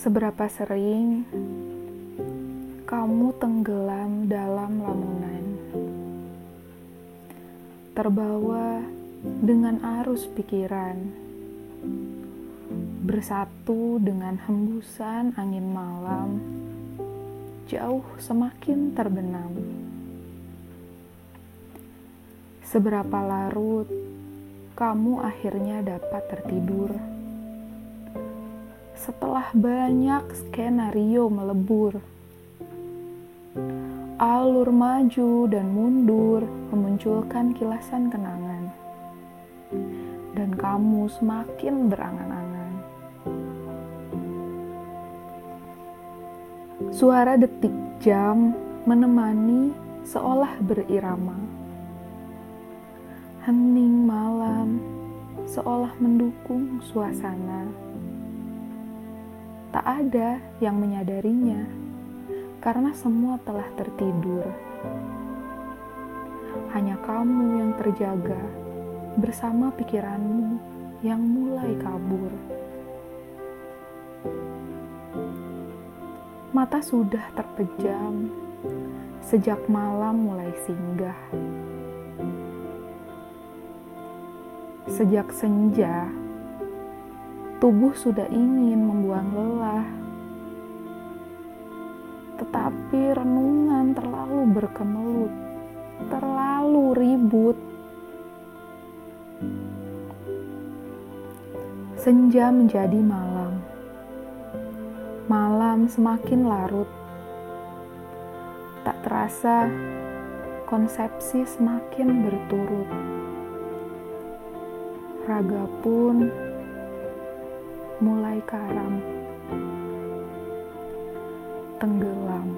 Seberapa sering kamu tenggelam dalam lamunan, terbawa dengan arus pikiran, bersatu dengan hembusan angin malam, jauh semakin terbenam. Seberapa larut kamu akhirnya dapat tertidur setelah banyak skenario melebur. Alur maju dan mundur memunculkan kilasan kenangan. Dan kamu semakin berangan-angan. Suara detik jam menemani seolah berirama. Hening malam seolah mendukung suasana tak ada yang menyadarinya karena semua telah tertidur. Hanya kamu yang terjaga bersama pikiranmu yang mulai kabur. Mata sudah terpejam sejak malam mulai singgah. Sejak senja Tubuh sudah ingin membuang lelah, tetapi renungan terlalu berkemelut, terlalu ribut. Senja menjadi malam, malam semakin larut. Tak terasa, konsepsi semakin berturut. Raga pun mulai karam, tenggelam.